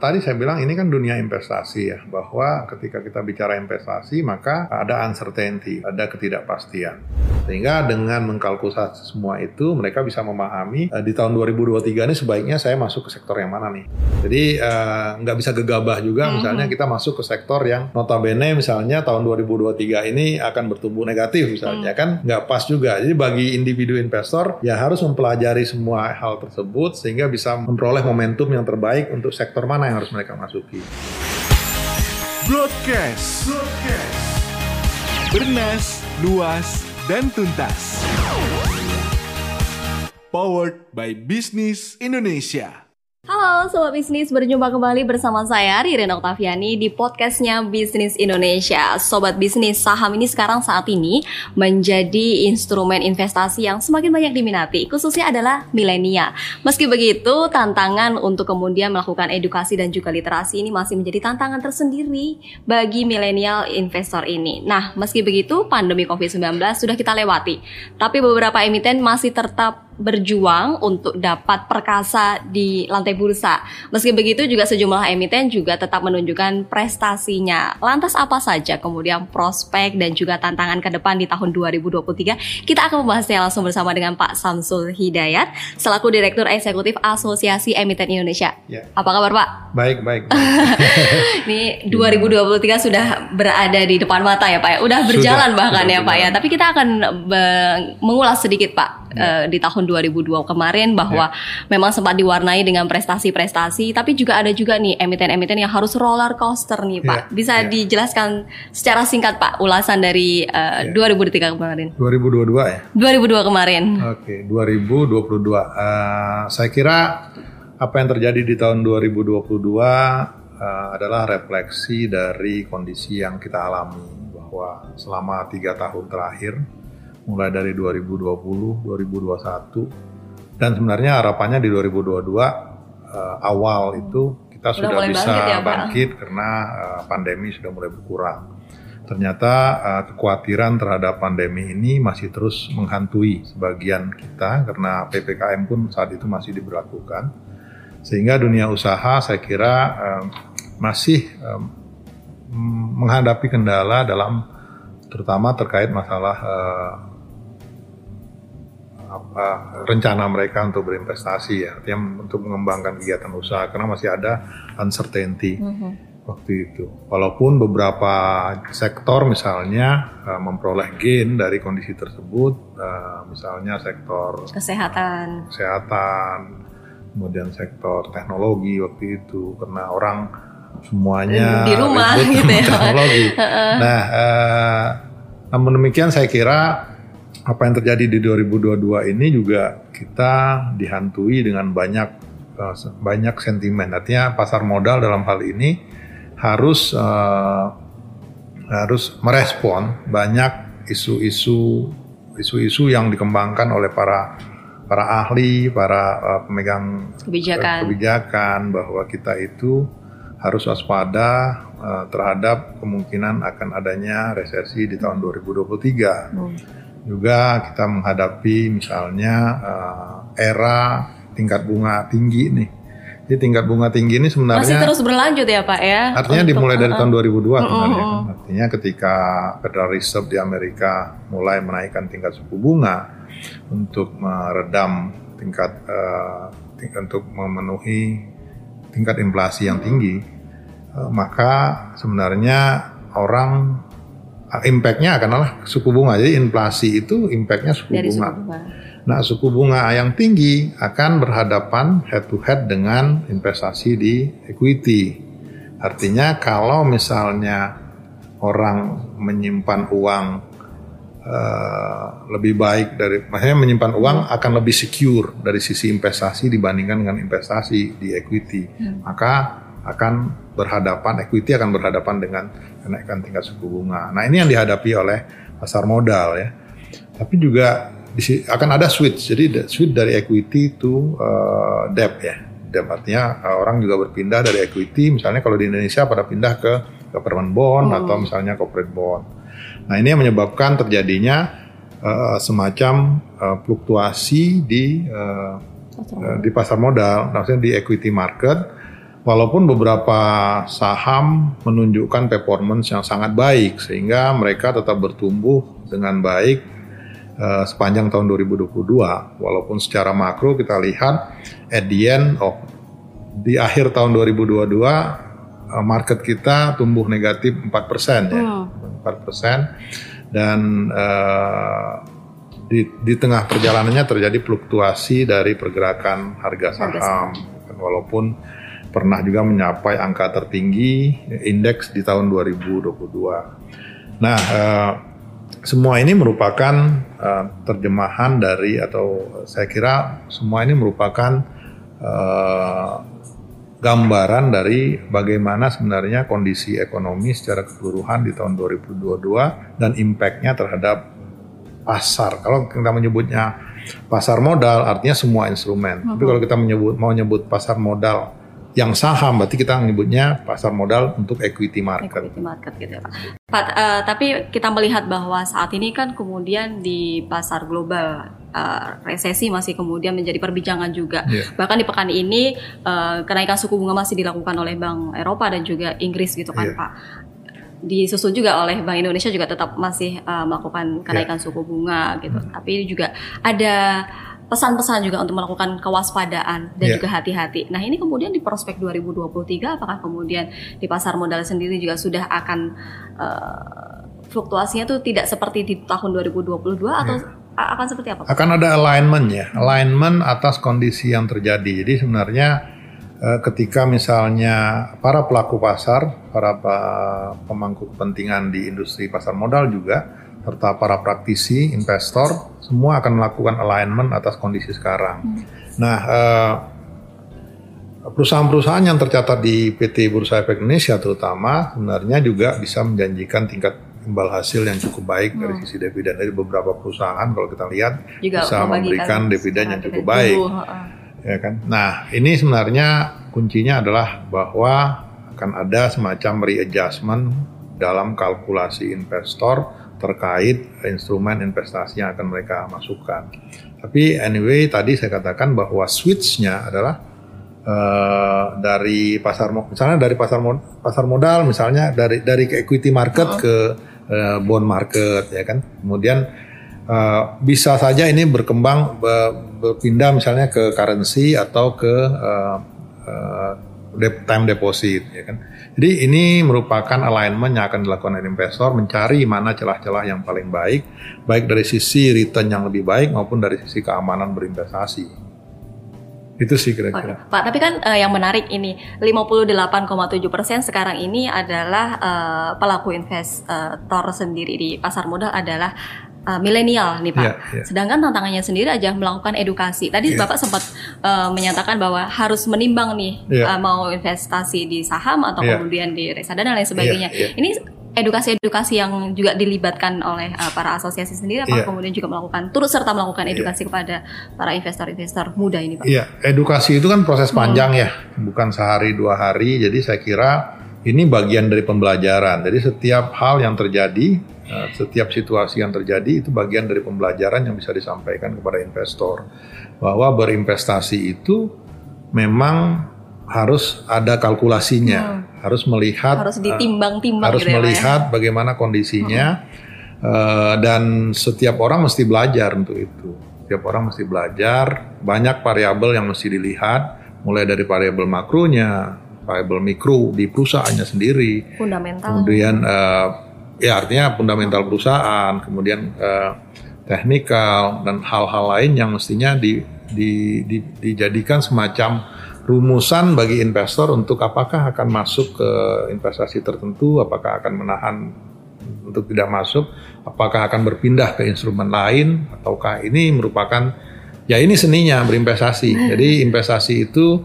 Tadi saya bilang ini kan dunia investasi ya, bahwa ketika kita bicara investasi maka ada uncertainty, ada ketidakpastian. Sehingga dengan mengkalkulasi semua itu mereka bisa memahami uh, di tahun 2023 ini sebaiknya saya masuk ke sektor yang mana nih. Jadi uh, nggak bisa gegabah juga hmm. misalnya kita masuk ke sektor yang notabene misalnya tahun 2023 ini akan bertumbuh negatif misalnya hmm. kan nggak pas juga. Jadi bagi individu investor ya harus mempelajari semua hal tersebut sehingga bisa memperoleh momentum yang terbaik untuk sektor mana yang harus mereka masuki. Broadcast. Broadcast. Bernas, luas, dan tuntas. Powered by Business Indonesia. Halo Sobat Bisnis, berjumpa kembali bersama saya Ririn Oktaviani di podcastnya Bisnis Indonesia. Sobat Bisnis, saham ini sekarang saat ini menjadi instrumen investasi yang semakin banyak diminati Khususnya adalah milenial. Meski begitu, tantangan untuk kemudian melakukan edukasi dan juga literasi ini masih menjadi tantangan tersendiri bagi milenial investor ini. Nah, meski begitu, pandemi COVID-19 sudah kita lewati Tapi beberapa emiten masih tetap berjuang untuk dapat perkasa di lantai bursa. Meski begitu juga sejumlah emiten juga tetap menunjukkan prestasinya. Lantas apa saja kemudian prospek dan juga tantangan ke depan di tahun 2023? Kita akan membahasnya langsung bersama dengan Pak Samsul Hidayat selaku Direktur Eksekutif Asosiasi Emiten Indonesia. Ya. Apa kabar Pak? Baik, baik. Ini 2023 sudah berada di depan mata ya Pak ya. Udah berjalan sudah, bahkan sudah, ya Pak ya. Tapi kita akan mengulas sedikit Pak ya. uh, di tahun 2002 kemarin bahwa ya. memang sempat diwarnai dengan prestasi-prestasi tapi juga ada juga nih emiten-emiten yang harus roller coaster nih Pak. Ya. Bisa ya. dijelaskan secara singkat Pak ulasan dari uh, ya. 2003 kemarin. 2022 ya? 2002 kemarin. Oke, 2022. Uh, saya kira apa yang terjadi di tahun 2022 uh, eh, adalah refleksi dari kondisi yang kita alami bahwa selama tiga tahun terakhir mulai dari 2020, 2021 dan sebenarnya harapannya di 2022 uh, eh, awal itu kita sudah, sudah bisa bangkit, ya, bangkit karena uh, pandemi sudah mulai berkurang. Ternyata uh, kekhawatiran terhadap pandemi ini masih terus menghantui sebagian kita karena PPKM pun saat itu masih diberlakukan. Sehingga dunia usaha saya kira uh, masih uh, menghadapi kendala dalam terutama terkait masalah uh, apa rencana mereka untuk berinvestasi ya, artinya untuk mengembangkan kegiatan usaha karena masih ada uncertainty mm -hmm. waktu itu. Walaupun beberapa sektor misalnya uh, memperoleh gain dari kondisi tersebut, uh, misalnya sektor kesehatan, kesehatan, kemudian sektor teknologi waktu itu karena orang semuanya di rumah gitu ya. Teknologi. nah, uh, namun demikian saya kira apa yang terjadi di 2022 ini juga kita dihantui dengan banyak uh, banyak sentimen. Artinya pasar modal dalam hal ini harus uh, harus merespon banyak isu-isu isu-isu yang dikembangkan oleh para para ahli, para uh, pemegang kebijakan. kebijakan bahwa kita itu harus waspada uh, terhadap kemungkinan akan adanya resesi di tahun 2023. Hmm juga kita menghadapi misalnya uh, era tingkat bunga tinggi nih. Jadi tingkat bunga tinggi ini sebenarnya masih terus berlanjut ya Pak ya. Artinya untuk, dimulai dari uh, tahun 2002 uh, sebenarnya. Uh, uh. Artinya ketika Federal Reserve di Amerika mulai menaikkan tingkat suku bunga untuk meredam tingkat uh, tingkat untuk memenuhi tingkat inflasi yang tinggi, uh, maka sebenarnya orang impactnya adalah suku bunga. Jadi inflasi itu impactnya suku Dari bunga. Suku bunga. Nah, suku bunga yang tinggi akan berhadapan head to head dengan investasi di equity. Artinya kalau misalnya orang menyimpan uang uh, lebih baik dari, maksudnya menyimpan uang akan lebih secure dari sisi investasi dibandingkan dengan investasi di equity, hmm. maka akan berhadapan equity akan berhadapan dengan kenaikan tingkat suku bunga. Nah ini yang dihadapi oleh pasar modal ya. Tapi juga akan ada switch. Jadi switch dari equity to uh, debt ya. Debt artinya uh, orang juga berpindah dari equity. Misalnya kalau di Indonesia pada pindah ke government bond hmm. atau misalnya corporate bond. Nah ini yang menyebabkan terjadinya uh, semacam uh, fluktuasi di uh, di pasar modal, maksudnya di equity market walaupun beberapa saham menunjukkan performance yang sangat baik sehingga mereka tetap bertumbuh dengan baik uh, sepanjang tahun 2022 walaupun secara makro kita lihat at the end of di akhir tahun 2022 uh, market kita tumbuh negatif 4% ya. Hmm. 4% dan uh, di, di tengah perjalanannya terjadi fluktuasi dari pergerakan harga saham. Walaupun pernah juga mencapai angka tertinggi indeks di tahun 2022. Nah, uh, semua ini merupakan uh, terjemahan dari atau saya kira semua ini merupakan uh, gambaran dari bagaimana sebenarnya kondisi ekonomi secara keseluruhan di tahun 2022 dan impactnya terhadap pasar. Kalau kita menyebutnya pasar modal, artinya semua instrumen. Tapi kalau kita menyebut mau menyebut pasar modal yang saham berarti kita menyebutnya pasar modal untuk equity market. Equity market gitu ya Pak. Pak uh, tapi kita melihat bahwa saat ini kan kemudian di pasar global uh, resesi masih kemudian menjadi perbincangan juga. Yeah. Bahkan di pekan ini uh, kenaikan suku bunga masih dilakukan oleh Bank Eropa dan juga Inggris gitu kan yeah. Pak. Disusul juga oleh Bank Indonesia juga tetap masih uh, melakukan kenaikan yeah. suku bunga gitu. Hmm. Tapi juga ada pesan-pesan juga untuk melakukan kewaspadaan dan yeah. juga hati-hati. Nah ini kemudian di prospek 2023 apakah kemudian di pasar modal sendiri juga sudah akan uh, fluktuasinya tuh tidak seperti di tahun 2022 atau yeah. akan seperti apa? Akan ada alignment ya, alignment atas kondisi yang terjadi. Jadi sebenarnya uh, ketika misalnya para pelaku pasar, para pemangku kepentingan di industri pasar modal juga serta para praktisi, investor, semua akan melakukan alignment atas kondisi sekarang. Hmm. Nah, eh, perusahaan-perusahaan yang tercatat di PT Bursa Efek Indonesia terutama sebenarnya juga bisa menjanjikan tingkat imbal hasil yang cukup baik hmm. dari sisi dividen dari beberapa perusahaan kalau kita lihat juga bisa memberikan dividen yang cukup baik. Ya kan? Nah, ini sebenarnya kuncinya adalah bahwa akan ada semacam readjustment dalam kalkulasi investor terkait instrumen investasi yang akan mereka masukkan. Tapi anyway tadi saya katakan bahwa switchnya adalah uh, dari pasar misalnya dari pasar pasar modal misalnya dari dari ke equity market -huh. ke uh, bond market ya kan. Kemudian uh, bisa saja ini berkembang berpindah misalnya ke currency atau ke uh, uh, time deposit ya kan. Jadi ini merupakan alignment yang akan dilakukan oleh investor mencari mana celah-celah yang paling baik, baik dari sisi return yang lebih baik maupun dari sisi keamanan berinvestasi. Itu sih kira-kira. Pak, tapi kan uh, yang menarik ini 58,7 persen sekarang ini adalah uh, pelaku investor sendiri di pasar modal adalah uh, milenial nih Pak. Yeah, yeah. Sedangkan tantangannya sendiri aja melakukan edukasi. Tadi yeah. Bapak sempat uh, menyatakan bahwa harus menimbang nih yeah. uh, mau investasi di saham atau yeah. kemudian di reksadana dan lain sebagainya. Yeah, yeah. Ini edukasi-edukasi yang juga dilibatkan oleh uh, para asosiasi sendiri apa yeah. kemudian juga melakukan turut serta melakukan iya. edukasi yeah. kepada para investor-investor muda ini Pak. Iya, yeah. edukasi itu kan proses panjang hmm. ya, bukan sehari dua hari. Jadi saya kira ini bagian dari pembelajaran. Jadi setiap hal yang terjadi setiap situasi yang terjadi itu bagian dari pembelajaran yang bisa disampaikan kepada investor bahwa berinvestasi itu memang harus ada kalkulasinya, hmm. harus melihat harus ditimbang-timbang harus gitu ya, melihat ya, bagaimana kondisinya hmm. uh, dan setiap orang mesti belajar untuk itu. Setiap orang mesti belajar, banyak variabel yang mesti dilihat mulai dari variabel makronya, variabel mikro di perusahaannya sendiri, fundamental. Kemudian uh, ya artinya fundamental perusahaan, kemudian uh, teknikal dan hal-hal lain yang mestinya di, di, di, dijadikan semacam rumusan bagi investor untuk apakah akan masuk ke investasi tertentu, apakah akan menahan untuk tidak masuk, apakah akan berpindah ke instrumen lain, ataukah ini merupakan ya ini seninya berinvestasi. Jadi investasi itu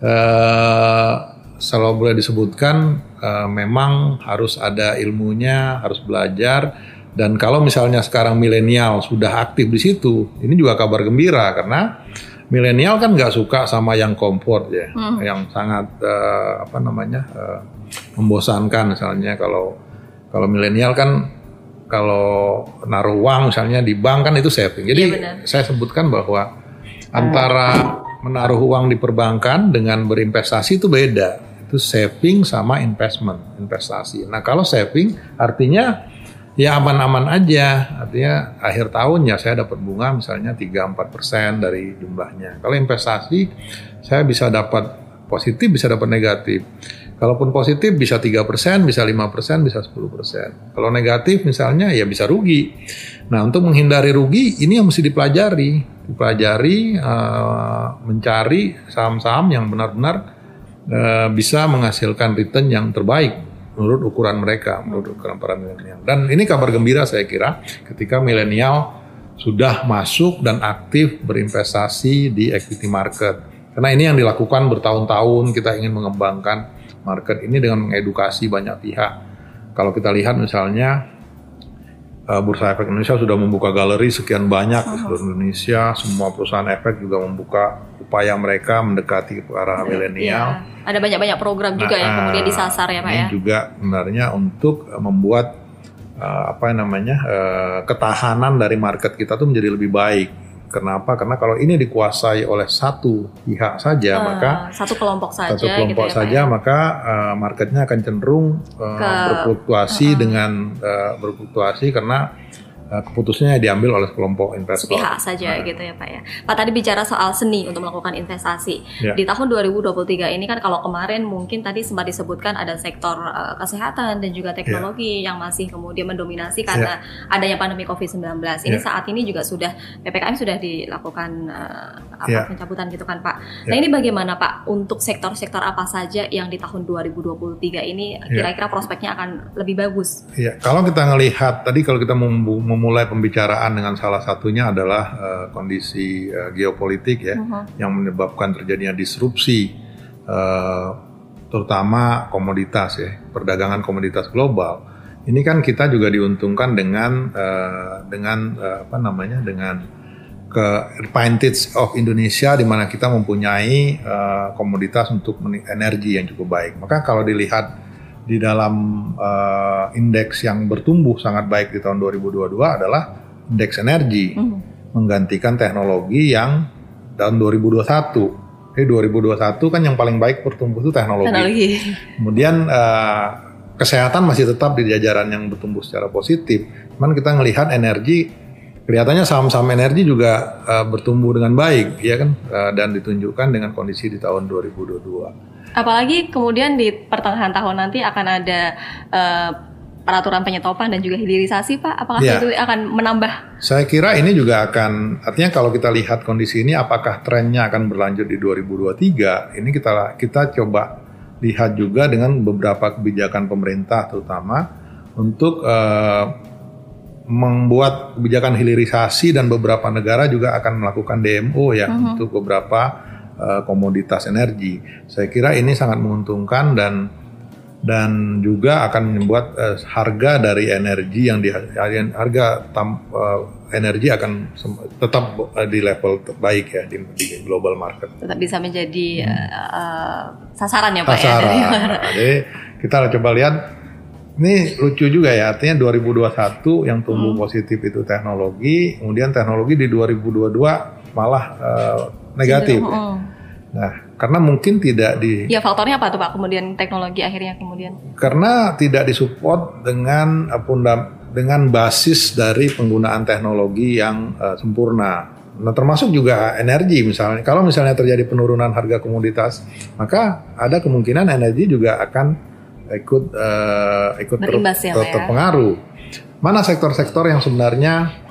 uh, selalu boleh disebutkan uh, memang harus ada ilmunya, harus belajar dan kalau misalnya sekarang milenial sudah aktif di situ, ini juga kabar gembira karena milenial kan nggak suka sama yang comfort ya, hmm. yang sangat uh, apa namanya uh, membosankan misalnya kalau kalau milenial kan kalau naruh uang misalnya di bank kan itu saving. Jadi ya, saya sebutkan bahwa antara menaruh uang di perbankan dengan berinvestasi itu beda. Itu saving sama investment, investasi. Nah kalau saving artinya ya aman-aman aja. Artinya akhir tahun ya saya dapat bunga misalnya 3-4 persen dari jumlahnya. Kalau investasi saya bisa dapat positif, bisa dapat negatif. Kalaupun positif bisa 3%, bisa 5%, bisa 10%. Kalau negatif misalnya ya bisa rugi. Nah untuk menghindari rugi ini yang mesti dipelajari. Dipelajari, uh, mencari saham-saham yang benar-benar uh, bisa menghasilkan return yang terbaik menurut ukuran mereka, menurut ukuran para milenial. Dan ini kabar gembira saya kira ketika milenial sudah masuk dan aktif berinvestasi di equity market. Karena ini yang dilakukan bertahun-tahun kita ingin mengembangkan market ini dengan mengedukasi banyak pihak. Kalau kita lihat misalnya uh, Bursa Efek Indonesia sudah membuka galeri sekian banyak di seluruh Indonesia, semua perusahaan efek juga membuka upaya mereka mendekati para iya, milenial. Ya, ada banyak-banyak program juga nah, yang kemudian disasar ya Pak ya. juga sebenarnya untuk membuat uh, apa namanya uh, ketahanan dari market kita tuh menjadi lebih baik Kenapa? Karena kalau ini dikuasai oleh satu pihak saja, uh, maka satu kelompok saja, satu kelompok gitu ya, saja, ya? maka uh, marketnya akan cenderung uh, Ke, berfluktuasi uh, dengan uh, berfluktuasi karena keputusannya diambil oleh kelompok investor. Sepihak saja nah. gitu ya Pak ya. Pak tadi bicara soal seni untuk melakukan investasi. Ya. Di tahun 2023 ini kan kalau kemarin mungkin tadi sempat disebutkan ada sektor uh, kesehatan dan juga teknologi ya. yang masih kemudian mendominasi karena ya. adanya pandemi Covid-19. Ini ya. saat ini juga sudah PPKM sudah dilakukan uh, apa ya. pencabutan gitu kan Pak. Nah, ya. ini bagaimana Pak untuk sektor-sektor apa saja yang di tahun 2023 ini ya. kira-kira prospeknya akan lebih bagus? Iya, kalau kita ngelihat tadi kalau kita mem memulai pembicaraan dengan salah satunya adalah uh, kondisi uh, geopolitik ya, uh -huh. yang menyebabkan terjadinya disrupsi, uh, terutama komoditas ya, perdagangan komoditas global. Ini kan kita juga diuntungkan dengan uh, dengan uh, apa namanya dengan ke advantage of Indonesia di mana kita mempunyai uh, komoditas untuk energi yang cukup baik. Maka kalau dilihat di dalam uh, indeks yang bertumbuh sangat baik di tahun 2022 adalah indeks energi mm. menggantikan teknologi yang tahun 2021. Jadi 2021 kan yang paling baik bertumbuh itu teknologi. teknologi. Kemudian uh, kesehatan masih tetap di jajaran yang bertumbuh secara positif. Cuman kita melihat energi kelihatannya saham-saham energi juga uh, bertumbuh dengan baik ya kan uh, dan ditunjukkan dengan kondisi di tahun 2022. Apalagi kemudian di pertengahan tahun nanti akan ada uh, peraturan penyetopan dan juga hilirisasi, Pak. Apakah ya. itu akan menambah? Saya kira ini juga akan, artinya kalau kita lihat kondisi ini, apakah trennya akan berlanjut di 2023? Ini kita kita coba lihat juga dengan beberapa kebijakan pemerintah, terutama untuk uh, membuat kebijakan hilirisasi dan beberapa negara juga akan melakukan DMO ya uh mhm. -huh. untuk beberapa uh, komoditas energi. Saya kira ini sangat menguntungkan dan dan juga akan membuat uh, harga dari energi yang di harga tam, uh, energi akan tetap uh, di level terbaik ya di, di global market. Tetap bisa menjadi hmm. uh, sasaran ya Pak sasaran. ya. Jadi kita coba lihat ini lucu juga ya artinya 2021 yang tumbuh hmm. positif itu teknologi, kemudian teknologi di 2022 malah uh, negatif. Ya. Nah, karena mungkin tidak di Ya, faktornya apa tuh Pak? Kemudian teknologi akhirnya kemudian Karena tidak disupport dengan uh, dengan basis dari penggunaan teknologi yang uh, sempurna. Nah, termasuk juga energi misalnya. Kalau misalnya terjadi penurunan harga komoditas, maka ada kemungkinan energi juga akan ikut uh, ikut ter, ya, ter, terpengaruh. Mana sektor-sektor yang sebenarnya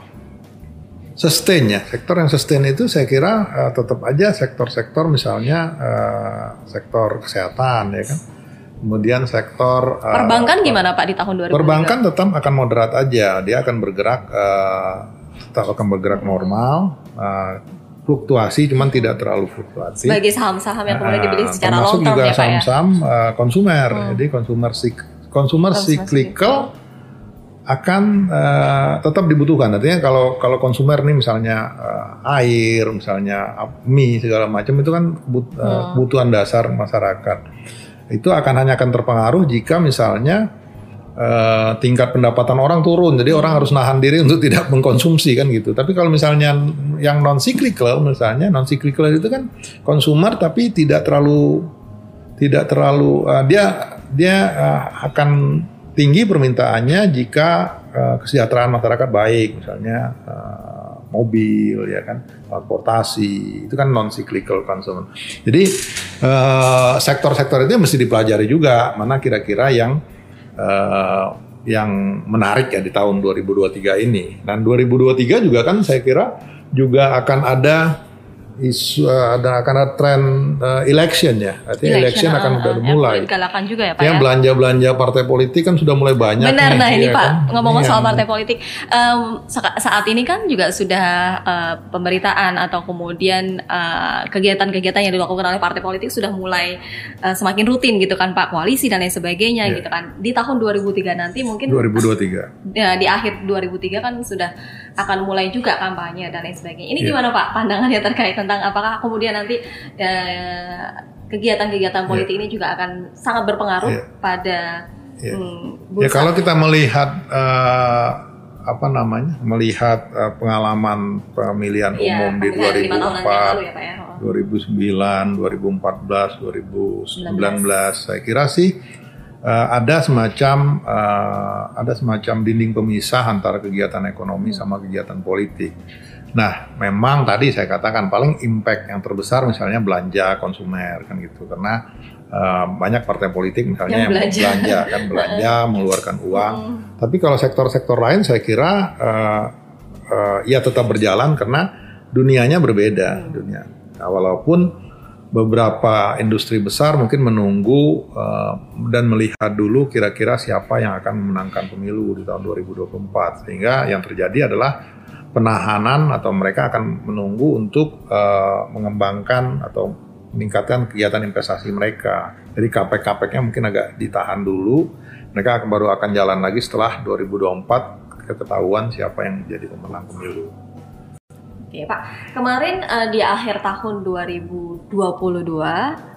sustain ya sektor yang sustain itu saya kira uh, tetap aja sektor-sektor misalnya uh, sektor kesehatan ya kan. Kemudian sektor uh, perbankan gimana pak di tahun 2020 perbankan tetap akan moderat aja. Dia akan bergerak uh, tetap akan bergerak normal uh, fluktuasi cuman tidak terlalu fluktuasi. Sebagai saham-saham yang kemudian dibeli secara long term juga ya, ya? saham-saham ya, uh, konsumer. Hmm. jadi konsumer sik konsumer cyclical akan uh, tetap dibutuhkan. Artinya kalau kalau konsumer nih misalnya uh, air, misalnya mie segala macam itu kan but, uh, kebutuhan dasar masyarakat. Itu akan hanya akan terpengaruh jika misalnya eh, tingkat pendapatan orang turun, jadi orang harus nahan diri untuk tidak mengkonsumsi kan gitu. Tapi kalau misalnya yang non cyclical misalnya non cyclical itu kan konsumer tapi tidak terlalu tidak terlalu uh, dia dia uh, akan tinggi permintaannya jika uh, kesejahteraan masyarakat baik misalnya uh, mobil ya kan transportasi itu kan non cyclical consumer. Jadi uh, sektor-sektor itu mesti dipelajari juga mana kira-kira yang uh, yang menarik ya di tahun 2023 ini. Dan 2023 juga kan saya kira juga akan ada isu uh, dan akan ada tren uh, election ya. Artinya election, election akan uh, sudah uh, mulai. Galakan juga ya Pak yang ya. belanja-belanja partai politik kan sudah mulai banyak. Benar, nih, nah ini ya Pak kan? ngomong Ini soal partai politik, um, sa- saat ini kan juga sudah uh, pemberitaan atau kemudian uh, kegiatan-kegiatan yang dilakukan oleh partai politik sudah mulai uh, semakin rutin gitu kan Pak koalisi dan lain sebagainya Iya. gitu kan. Di tahun 2003 nanti mungkin 2023. ya, di akhir 2003 kan sudah akan mulai juga kampanye dan lain sebagainya. Ini Iya. gimana Pak pandangannya terkait tentang apakah kemudian nanti eh, kegiatan-kegiatan politik ini juga akan sangat berpengaruh Iya. pada Iya. hmm, Ya kalau kita melihat eh, apa namanya melihat eh, pengalaman pemilihan Iya, umum di pemilihan lima tahunan yang lalu 2004, ya Pak ya. Oh. 2009, 2014, 2019, saya kira sih eh, ada semacam eh, ada semacam dinding pemisah antara kegiatan ekonomi sama kegiatan politik. Nah, memang tadi saya katakan paling impact yang terbesar misalnya belanja konsumer kan gitu karena eh, banyak partai politik misalnya Yang yang, belanja. belanja kan belanja mengeluarkan uang. Hmm. Tapi kalau sektor-sektor lain saya kira eh, eh, ya tetap berjalan karena dunianya berbeda dunia. Nah, walaupun beberapa industri besar mungkin menunggu eh, dan melihat dulu kira-kira siapa yang akan memenangkan pemilu di tahun 2024 sehingga yang terjadi adalah penahanan atau mereka akan menunggu untuk eh, mengembangkan atau meningkatkan kegiatan investasi mereka. Jadi kapek-kapeknya mungkin agak ditahan dulu. Mereka baru akan jalan lagi setelah 2024 ketahuan siapa yang menjadi pemenang pemilu. Oke Pak, kemarin eh, di akhir tahun 2022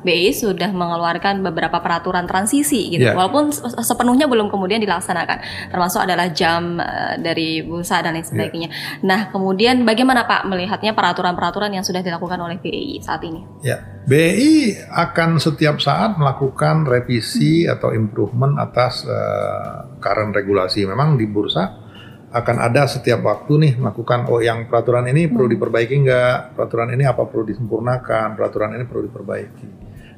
BI sudah mengeluarkan beberapa peraturan transisi gitu, Iya. walaupun se- sepenuhnya belum kemudian dilaksanakan, termasuk adalah jam eh, dari bursa dan lain sebagainya. Nah kemudian bagaimana Pak melihatnya peraturan-peraturan yang sudah dilakukan oleh BI saat ini? Ya, BI akan setiap saat melakukan revisi atau improvement atas eh, current regulasi. Memang di bursa akan ada setiap waktu nih melakukan oh yang peraturan ini perlu diperbaiki nggak, peraturan ini apa perlu disempurnakan, peraturan ini perlu diperbaiki.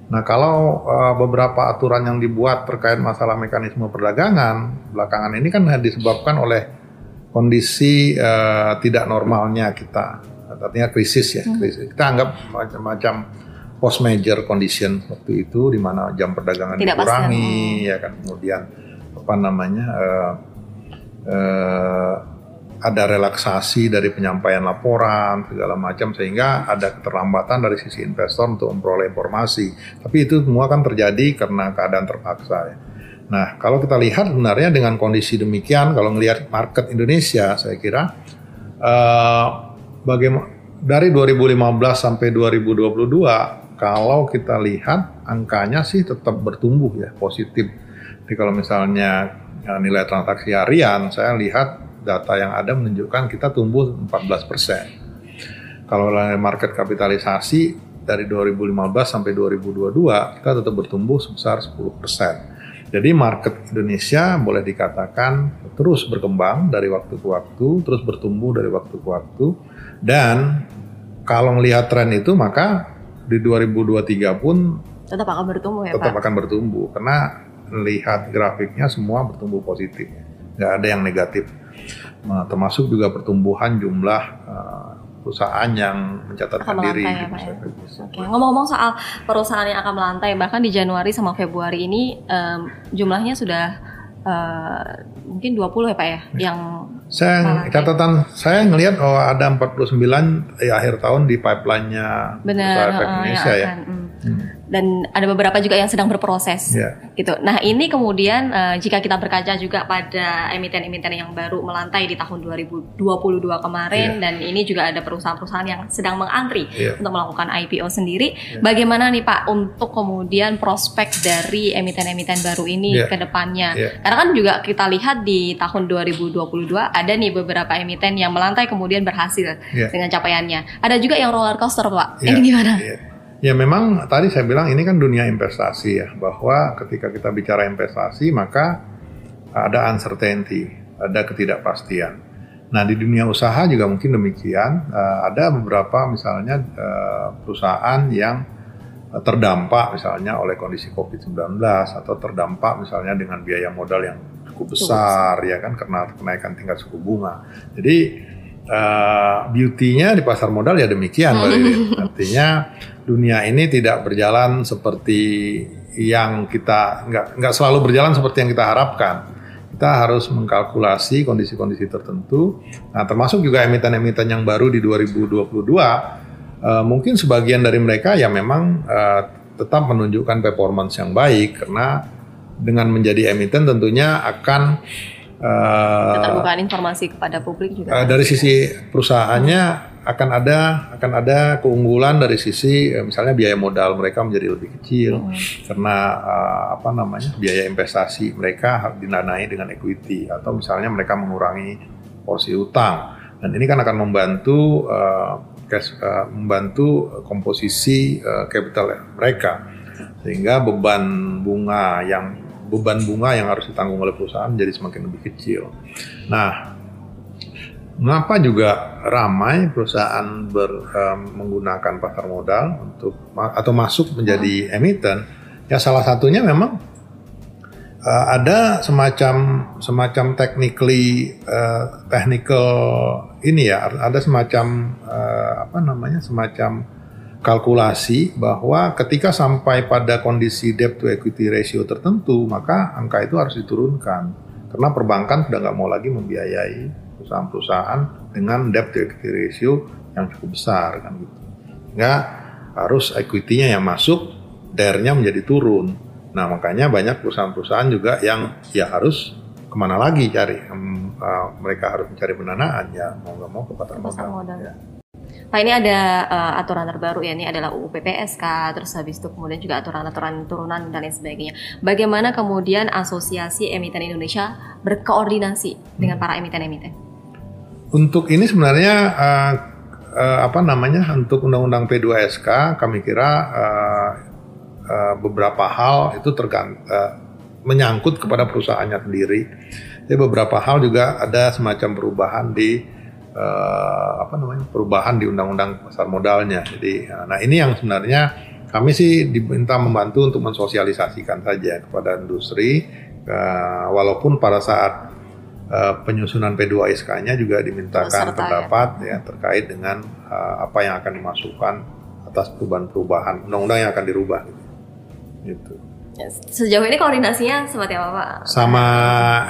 Nah kalau eh, beberapa aturan yang dibuat terkait masalah mekanisme perdagangan belakangan ini kan disebabkan oleh kondisi eh, tidak normalnya kita, artinya krisis ya, krisis. Kita anggap macam-macam post major condition waktu itu di mana jam perdagangan Tidak pasti, dikurangi ya kan? Kemudian apa namanya eh, eh, ada relaksasi dari penyampaian laporan segala macam sehingga ada keterlambatan dari sisi investor untuk memperoleh informasi. Tapi itu semua kan terjadi karena keadaan terpaksa ya. Nah, kalau kita lihat sebenarnya dengan kondisi demikian, kalau melihat market Indonesia, saya kira eh, bagaimana dari 2015 sampai 2022, kalau kita lihat angkanya sih tetap bertumbuh ya positif. Jadi kalau misalnya nilai transaksi harian, saya lihat data yang ada menunjukkan kita tumbuh 14 persen. Kalau nilai market kapitalisasi dari 2015 sampai 2022 kita tetap bertumbuh sebesar 10 persen. Jadi market Indonesia boleh dikatakan terus berkembang dari waktu ke waktu, terus bertumbuh dari waktu ke waktu, dan kalau melihat tren itu maka di 2023 pun Tetap akan bertumbuh ya tetap Pak? akan bertumbuh karena lihat grafiknya semua bertumbuh positif, nggak ada yang negatif. Nah, termasuk juga pertumbuhan jumlah eh, perusahaan yang mencatatkan Akan diri. ya, Pak, ya? Oke, ngomong-ngomong soal perusahaan yang akan melantai, bahkan di Januari sama Februari ini em, jumlahnya sudah eh, mungkin 20 ya Pak ya, yang Saya Melantai. catatan saya ngelihat oh ada 49 di akhir tahun di pipeline-nya benar efek eh, Indonesia ya. akan, mm. Hmm. Dan ada beberapa juga yang sedang berproses Ya. gitu. Nah ini kemudian eh, jika kita berkaca juga pada emiten-emiten yang baru melantai di tahun 2022 kemarin Iya. dan ini juga ada perusahaan-perusahaan yang sedang mengantri Iya. untuk melakukan IPO sendiri. Bagaimana nih Pak untuk kemudian prospek dari emiten-emiten baru ini Iya. ke depannya? Iya. Karena kan juga kita lihat di tahun 2022 ada nih beberapa emiten yang melantai kemudian berhasil Iya. dengan capaiannya. Ada juga yang roller coaster Pak. Ya, Ini gimana? ya. Ya memang tadi saya bilang ini kan dunia investasi ya bahwa ketika kita bicara investasi maka ada uncertainty, ada ketidakpastian. Nah di dunia usaha juga mungkin demikian. Eh, ada beberapa misalnya eh, perusahaan yang terdampak misalnya oleh kondisi COVID-19 atau terdampak misalnya dengan biaya modal yang cukup besar ya kan karena kenaikan tingkat suku bunga. Jadi eh, beauty-nya di pasar modal ya demikian Mbak Riri. Artinya dunia ini tidak berjalan seperti yang kita nggak nggak selalu berjalan seperti yang kita harapkan. Kita harus mengkalkulasi kondisi-kondisi tertentu. Nah, termasuk juga emiten-emiten yang baru di 2022 eh, mungkin sebagian dari mereka ya memang eh, tetap menunjukkan performance yang baik karena dengan menjadi emiten tentunya akan eh, Keterbukaan informasi kepada publik juga. Eh, dari sisi perusahaannya akan ada akan ada keunggulan dari sisi eh, misalnya biaya modal mereka menjadi lebih kecil. Karena eh, apa namanya biaya investasi mereka harus didanai dengan equity atau misalnya mereka mengurangi porsi utang. Dan ini kan akan membantu eh, cash, eh, membantu komposisi eh, capital mereka. Sehingga beban bunga yang beban bunga yang harus ditanggung oleh perusahaan menjadi semakin lebih kecil. Nah, Mengapa juga ramai perusahaan ber, em, menggunakan pasar modal untuk atau masuk menjadi emiten? Ya salah satunya memang eh, ada semacam semacam technically eh, technical ini ya ada semacam eh, apa namanya semacam kalkulasi bahwa ketika sampai pada kondisi debt to equity ratio tertentu maka angka itu harus diturunkan karena perbankan sudah nggak mau lagi membiayai perusahaan-perusahaan dengan debt to equity ratio yang cukup besar kan gitu. Sehingga harus equity-nya yang masuk, DER-nya menjadi turun. Nah makanya banyak perusahaan-perusahaan juga yang ya harus ke mana lagi cari, Em, uh, mereka harus mencari pendanaan ya mau nggak mau ke pasar modal. Ya. Pak ini ada eh, aturan terbaru ya ini adalah UU PPSK terus habis itu kemudian juga aturan-aturan turunan dan lain sebagainya. Bagaimana kemudian Asosiasi Emiten Indonesia berkoordinasi dengan para emiten-emiten? Untuk ini sebenarnya uh, uh, apa namanya untuk undang-undang P2SK kami kira uh, uh, beberapa hal itu tergant uh, menyangkut kepada perusahaannya sendiri. Jadi beberapa hal juga ada semacam perubahan di uh, apa namanya perubahan di undang-undang pasar modalnya. Jadi nah ini yang sebenarnya kami sih diminta membantu untuk mensosialisasikan saja kepada industri uh, walaupun pada saat Uh, penyusunan P2SK-nya juga dimintakan Serta, ya. pendapat ya. terkait dengan uh, apa yang akan dimasukkan atas perubahan-perubahan undang-undang yang akan dirubah gitu. Gitu. Sejauh ini koordinasinya seperti apa Pak? Sama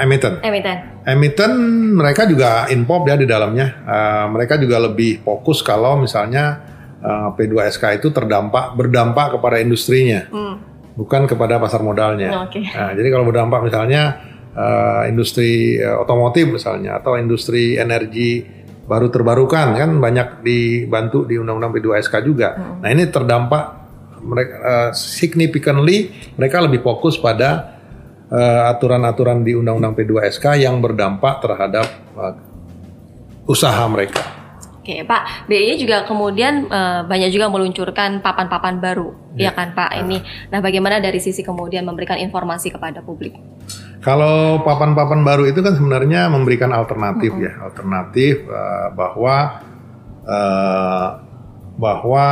emiten. Emiten. Emiten mereka juga inpop ya di dalamnya. Uh, mereka juga lebih fokus kalau misalnya uh, P2SK itu terdampak berdampak kepada industrinya, Hmm. bukan kepada pasar modalnya. Oke. Nah, jadi kalau berdampak misalnya eh, industri eh, otomotif misalnya atau industri energi baru terbarukan kan banyak dibantu di Undang-Undang P2SK juga. Nah ini terdampak mereka eh, significantly mereka lebih fokus pada eh, aturan-aturan di Undang-Undang P2SK yang berdampak terhadap eh, usaha mereka. Oke Pak, BI juga kemudian eh, banyak juga meluncurkan papan-papan baru, ya kan Pak ini. Nah bagaimana dari sisi kemudian memberikan informasi kepada publik? Kalau papan-papan baru itu kan sebenarnya memberikan alternatif ya, alternatif eh, bahwa eh, bahwa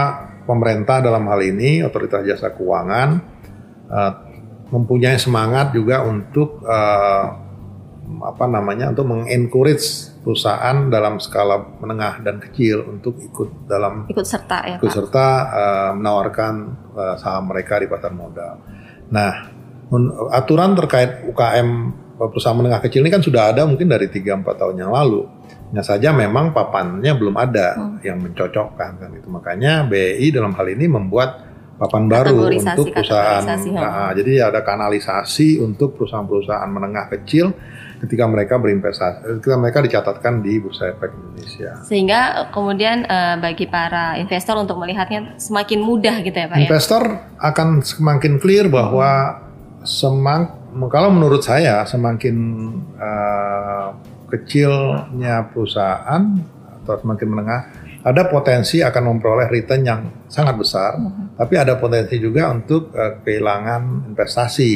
pemerintah dalam hal ini otoritas jasa keuangan eh, mempunyai semangat juga untuk eh, apa namanya untuk mengencourage perusahaan dalam skala menengah dan kecil untuk ikut dalam Ikut serta ya ikut Pak? serta eh, menawarkan eh, saham mereka di pasar modal. Nah, aturan terkait UKM perusahaan menengah kecil ini kan sudah ada mungkin dari 3-4 tahun yang lalu. Hanya saja memang papannya belum ada yang mencocokkan kan itu. Makanya BI dalam hal ini membuat papan baru untuk perusahaan. ha. Nah, jadi ada kanalisasi untuk perusahaan-perusahaan menengah kecil ketika mereka berinvestasi, ketika mereka dicatatkan di Bursa Efek Indonesia. Sehingga eh, kemudian eh, bagi para investor untuk melihatnya semakin mudah gitu ya Pak ya. Investor akan semakin clear bahwa semang kalau menurut saya semakin eh, kecilnya perusahaan atau semakin menengah ada potensi akan memperoleh return yang sangat besar, tapi ada potensi juga untuk eh, kehilangan investasi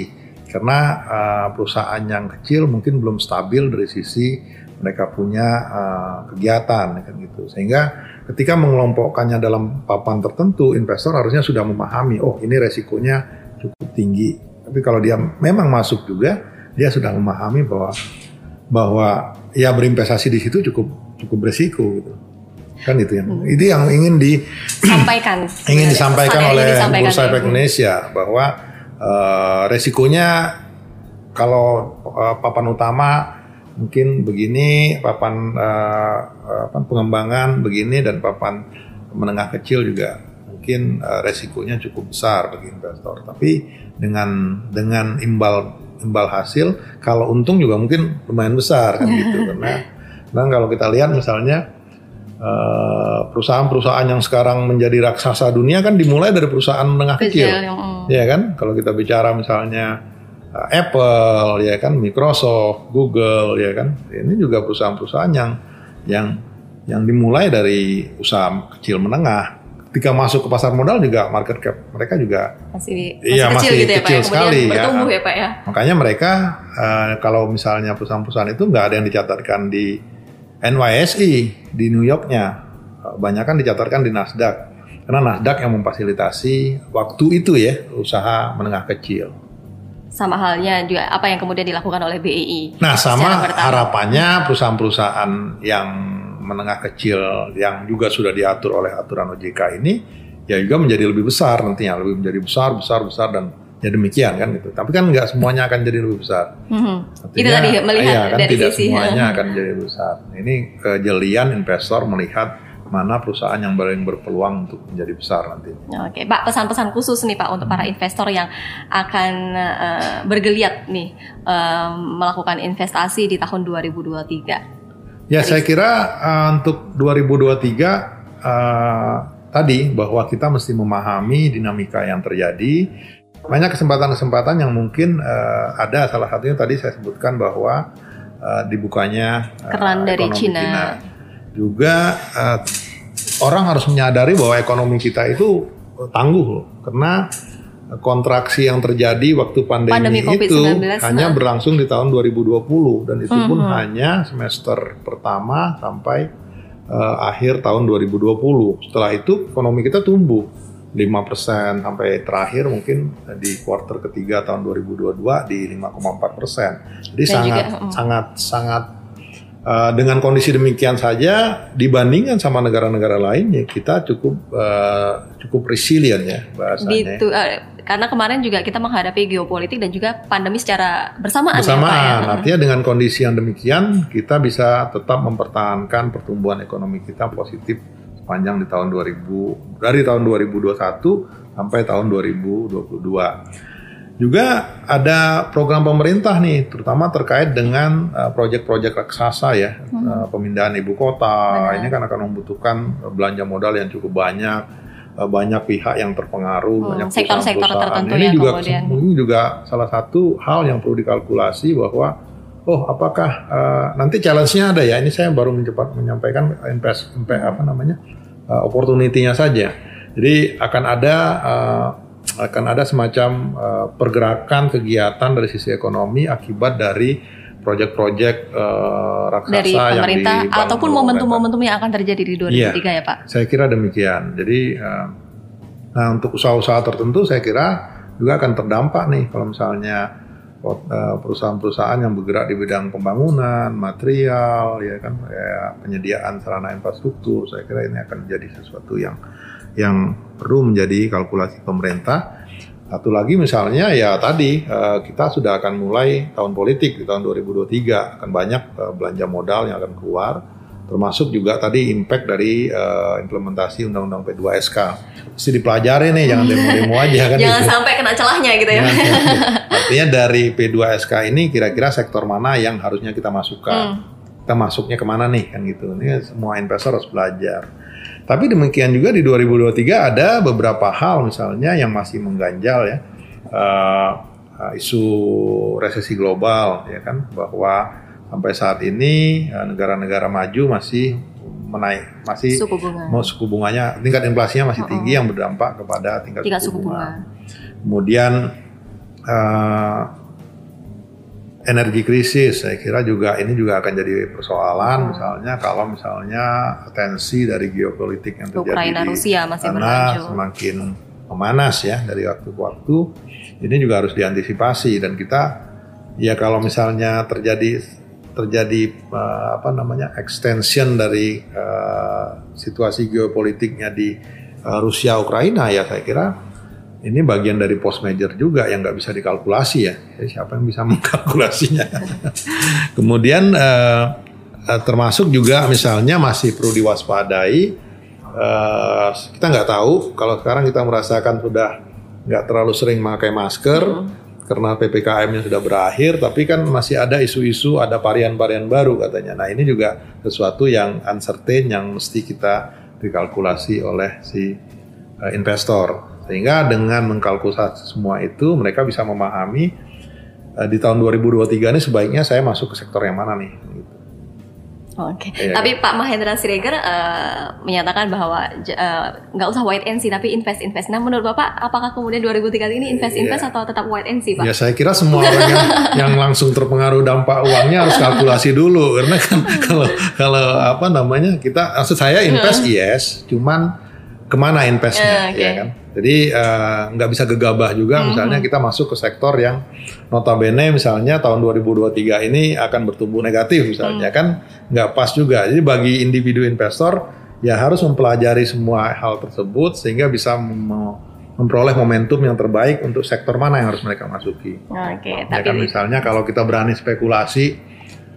karena eh, perusahaan yang kecil mungkin belum stabil dari sisi mereka punya eh, kegiatan kan gitu. Sehingga ketika mengelompokkannya dalam papan tertentu, investor harusnya sudah memahami, oh ini resikonya cukup tinggi. Tapi kalau dia memang masuk juga, dia sudah memahami bahwa bahwa ya berinvestasi di situ cukup cukup berisiko gitu. Kan itu yang itu yang ingin di Sampaikan. ingin disampaikan Pesan oleh disampaikan. Bursa Efek Indonesia bahwa eh, resikonya kalau eh, papan utama mungkin begini, papan eh, apa, pengembangan begini dan papan menengah kecil juga mungkin eh, resikonya cukup besar bagi investor. Tapi dengan dengan imbal imbal hasil kalau untung juga mungkin lumayan besar kan gitu karena karena kalau kita lihat misalnya eh, perusahaan-perusahaan yang sekarang menjadi raksasa dunia kan dimulai dari perusahaan menengah Kecil, kecil. yang, mm. Ya kan? Kalau kita bicara misalnya uh, Apple, ya kan, Microsoft, Google, ya kan. Ini juga perusahaan-perusahaan yang yang yang dimulai dari usaha kecil menengah. Ketika masuk ke pasar modal juga market cap mereka juga masih, masih Iya, kecil masih gitu ya Pak ya. kecil Kemudian sekali, ya. bertumbuh ya Pak ya. makanya mereka uh, kalau misalnya perusahaan-perusahaan itu nggak ada yang dicatatkan di NYSE di New Yorknya, banyak kan dicatatkan di Nasdaq. Karena Nasdaq yang memfasilitasi waktu itu ya usaha menengah kecil. Sama halnya juga apa yang kemudian dilakukan oleh BEI. Nah, sama harapannya perusahaan-perusahaan yang menengah kecil yang juga sudah diatur oleh aturan OJK ini ya juga menjadi lebih besar nantinya, lebih menjadi besar, besar, besar dan ya demikian kan gitu. Tapi kan nggak semuanya akan jadi lebih besar. Mhm. Itu tadi melihat iya, kan dari tidak sisi semuanya akan jadi besar. Ini kejelian investor melihat mana perusahaan yang paling berpeluang untuk menjadi besar nantinya. Oke, Pak, pesan-pesan khusus nih Pak untuk para investor yang akan eh, bergeliat nih eh, melakukan investasi di tahun 2023. Ya, saya kira uh, untuk 2023 uh, tadi bahwa kita mesti memahami dinamika yang terjadi. Banyak kesempatan-kesempatan yang mungkin uh, ada. Salah satunya tadi saya sebutkan bahwa uh, dibukanya uh, Keran dari Cina. Juga uh, orang harus menyadari bahwa ekonomi kita itu tangguh loh, karena kontraksi yang terjadi waktu pandemi, Pandemi itu COVID-19, hanya nah. berlangsung di tahun 2020 dan itu pun Mhm. hanya semester pertama sampai eh, akhir tahun 2020. Setelah itu ekonomi kita tumbuh 5% sampai terakhir mungkin di kuartal ketiga tahun 2022 di 5,4%. Jadi Dan sangat juga, mm. sangat sangat eh, dengan kondisi demikian saja dibandingkan sama negara-negara lain ya kita cukup eh, cukup resilient ya bahasanya. Gitu, eh, karena kemarin juga kita menghadapi geopolitik dan juga pandemi secara bersamaan, bersamaan. ya Pak ya. Artinya dengan kondisi yang demikian kita bisa tetap mempertahankan pertumbuhan ekonomi kita positif sepanjang di tahun 2000 dari tahun 2021 sampai tahun 2022. Juga ada program pemerintah nih, terutama terkait dengan uh, proyek-proyek raksasa ya, uh, pemindahan ibu kota. Benar. Ini kan akan membutuhkan uh, belanja modal yang cukup banyak, uh, banyak pihak yang terpengaruh, Hmm, banyak sektor-sektor tertentu Ini ya juga kemudian. ini juga salah satu hal yang perlu dikalkulasi bahwa oh apakah uh, nanti challenge-nya ada ya ini saya baru mencepat menyampaikan invest impe- apa namanya uh, opportunity-nya saja jadi akan ada uh, akan ada semacam uh, pergerakan kegiatan dari sisi ekonomi akibat dari proyek-proyek uh, raksasa dari yang pemerintah oleh ataupun momentum-momentum yang akan terjadi di 2003 ya Pak. Saya kira demikian. Jadi, eh, nah untuk usaha-usaha tertentu saya kira juga akan terdampak nih kalau misalnya eh, perusahaan-perusahaan yang bergerak di bidang pembangunan, material, ya kan, ya, penyediaan sarana infrastruktur. Saya kira ini akan menjadi sesuatu yang yang perlu menjadi kalkulasi pemerintah. Satu lagi misalnya ya tadi eh, kita sudah akan mulai tahun politik di tahun 2023 akan banyak eh, belanja modal yang akan keluar termasuk juga tadi impact dari uh, implementasi undang-undang P2SK. Mesti dipelajari nih, jangan demo-demo aja kan. Jangan gitu. sampai kena celahnya gitu ya. Artinya dari P2SK ini kira-kira sektor mana yang harusnya kita masukkan. Hmm. Kita masuknya ke mana nih kan gitu. Ini semua investor harus belajar. Tapi demikian juga di 2023 ada beberapa hal misalnya yang masih mengganjal ya. Uh, uh, isu resesi global ya kan bahwa sampai saat ini uh, negara-negara maju masih menaik masih Suku bunga. mau suku bunganya tingkat inflasinya masih Oh, tinggi yang berdampak kepada tingkat, Tingkat suku bunga. bunga. Kemudian eh, energi krisis, saya kira juga ini juga akan jadi persoalan. Misalnya kalau misalnya tensi dari geopolitik yang terjadi Ukraina di Rusia masih berlanjut. semakin memanas ya dari waktu ke waktu. Ini juga harus diantisipasi dan kita ya kalau misalnya terjadi terjadi eh, apa namanya extension dari eh, situasi geopolitiknya di eh, Rusia Ukraina ya saya kira ini bagian dari post major juga yang nggak bisa dikalkulasi ya. Jadi siapa yang bisa mengkalkulasinya? Kemudian eh, eh, termasuk juga misalnya masih perlu diwaspadai. eh, kita nggak tahu kalau sekarang kita merasakan sudah nggak terlalu sering memakai masker karena ppkm-nya sudah berakhir, tapi kan masih ada isu-isu, ada varian-varian baru katanya. Nah ini juga sesuatu yang uncertain yang mesti kita dikalkulasi oleh si eh, investor. Sehingga dengan mengkalkulasi semua itu mereka bisa memahami eh, di tahun 2023 ini sebaiknya saya masuk ke sektor yang mana nih. Gitu. Oke, Iya. tapi Pak Mahendra Siregar eh, menyatakan bahwa eh, nggak usah wait and see tapi invest invest. Nah menurut Bapak apakah kemudian 2003 ini invest invest Iya. atau tetap wait and see Pak? Ya saya kira semua orang yang, yang langsung terpengaruh dampak uangnya harus kalkulasi dulu karena kan kalau kalau apa namanya kita maksud saya invest yes, cuman ke mana investnya Eh, oke. ya kan? Jadi eh, nggak bisa gegabah juga misalnya kita masuk ke sektor yang notabene misalnya tahun 2023 ini akan bertumbuh negatif misalnya kan nggak pas juga. Jadi bagi individu investor ya harus mempelajari semua hal tersebut sehingga bisa mem- memperoleh momentum yang terbaik untuk sektor mana yang harus mereka masuki. Oke, Ya tapi kan misalnya kalau kita berani spekulasi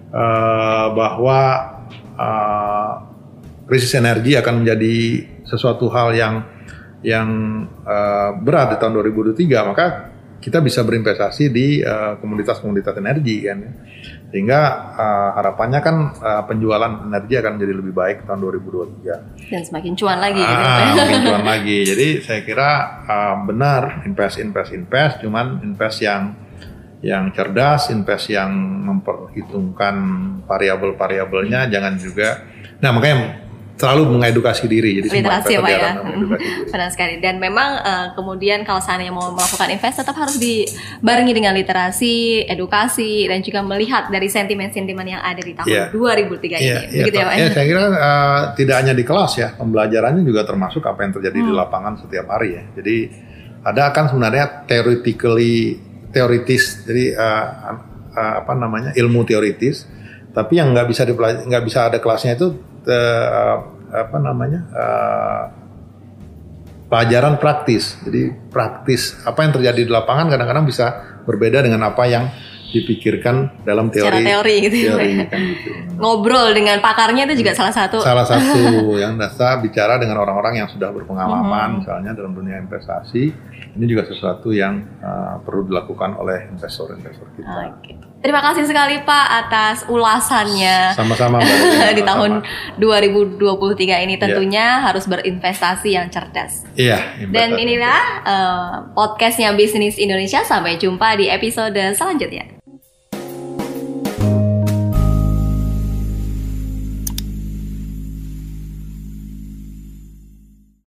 eh, bahwa eh, krisis energi akan menjadi sesuatu hal yang yang eh, berat di tahun 2023 maka kita bisa berinvestasi di eh, komoditas-komoditas energi kan ya. sehingga eh, harapannya kan eh, penjualan energi akan menjadi lebih baik tahun 2023 dan semakin cuan lagi gitu. Ah, makin cuan lagi. Jadi saya kira uh, benar invest, invest, invest. Cuman invest yang yang cerdas, invest yang memperhitungkan variabel-variabelnya. Jangan juga. Nah makanya selalu mengedukasi diri. Jadi literasi ya Pak ya. Benar sekali. Dan memang eh, kemudian kalau seandainya mau melakukan invest tetap harus dibarengi dengan literasi, edukasi dan juga melihat dari sentimen-sentimen yang ada di tahun Iya. 2003 ini. Iya, iya, Begitu ya Pak. ya, saya kira uh, tidak hanya di kelas ya, pembelajarannya juga termasuk apa yang terjadi Hmm. di lapangan setiap hari ya. Jadi ada kan sebenarnya theoretically teoritis, jadi uh, uh, apa namanya ilmu teoritis, tapi yang nggak bisa nggak bisa ada kelasnya itu uh, apa namanya uh, pelajaran praktis. Jadi praktis apa yang terjadi di lapangan kadang-kadang bisa berbeda dengan apa yang dipikirkan dalam teori. Secara teori gitu ya, teori, kan gitu. Ngobrol dengan pakarnya itu juga salah satu Salah satu yang dasar bicara dengan orang-orang yang sudah berpengalaman, misalnya dalam dunia investasi, ini juga sesuatu yang uh, perlu dilakukan oleh investor-investor kita. Oke. Terima kasih sekali Pak atas ulasannya. Sama-sama di tahun sama-sama. 2023 ini tentunya harus berinvestasi yang cerdas. Iya. Dan investasi. inilah eh, podcastnya Bisnis Indonesia. Sampai jumpa di episode selanjutnya.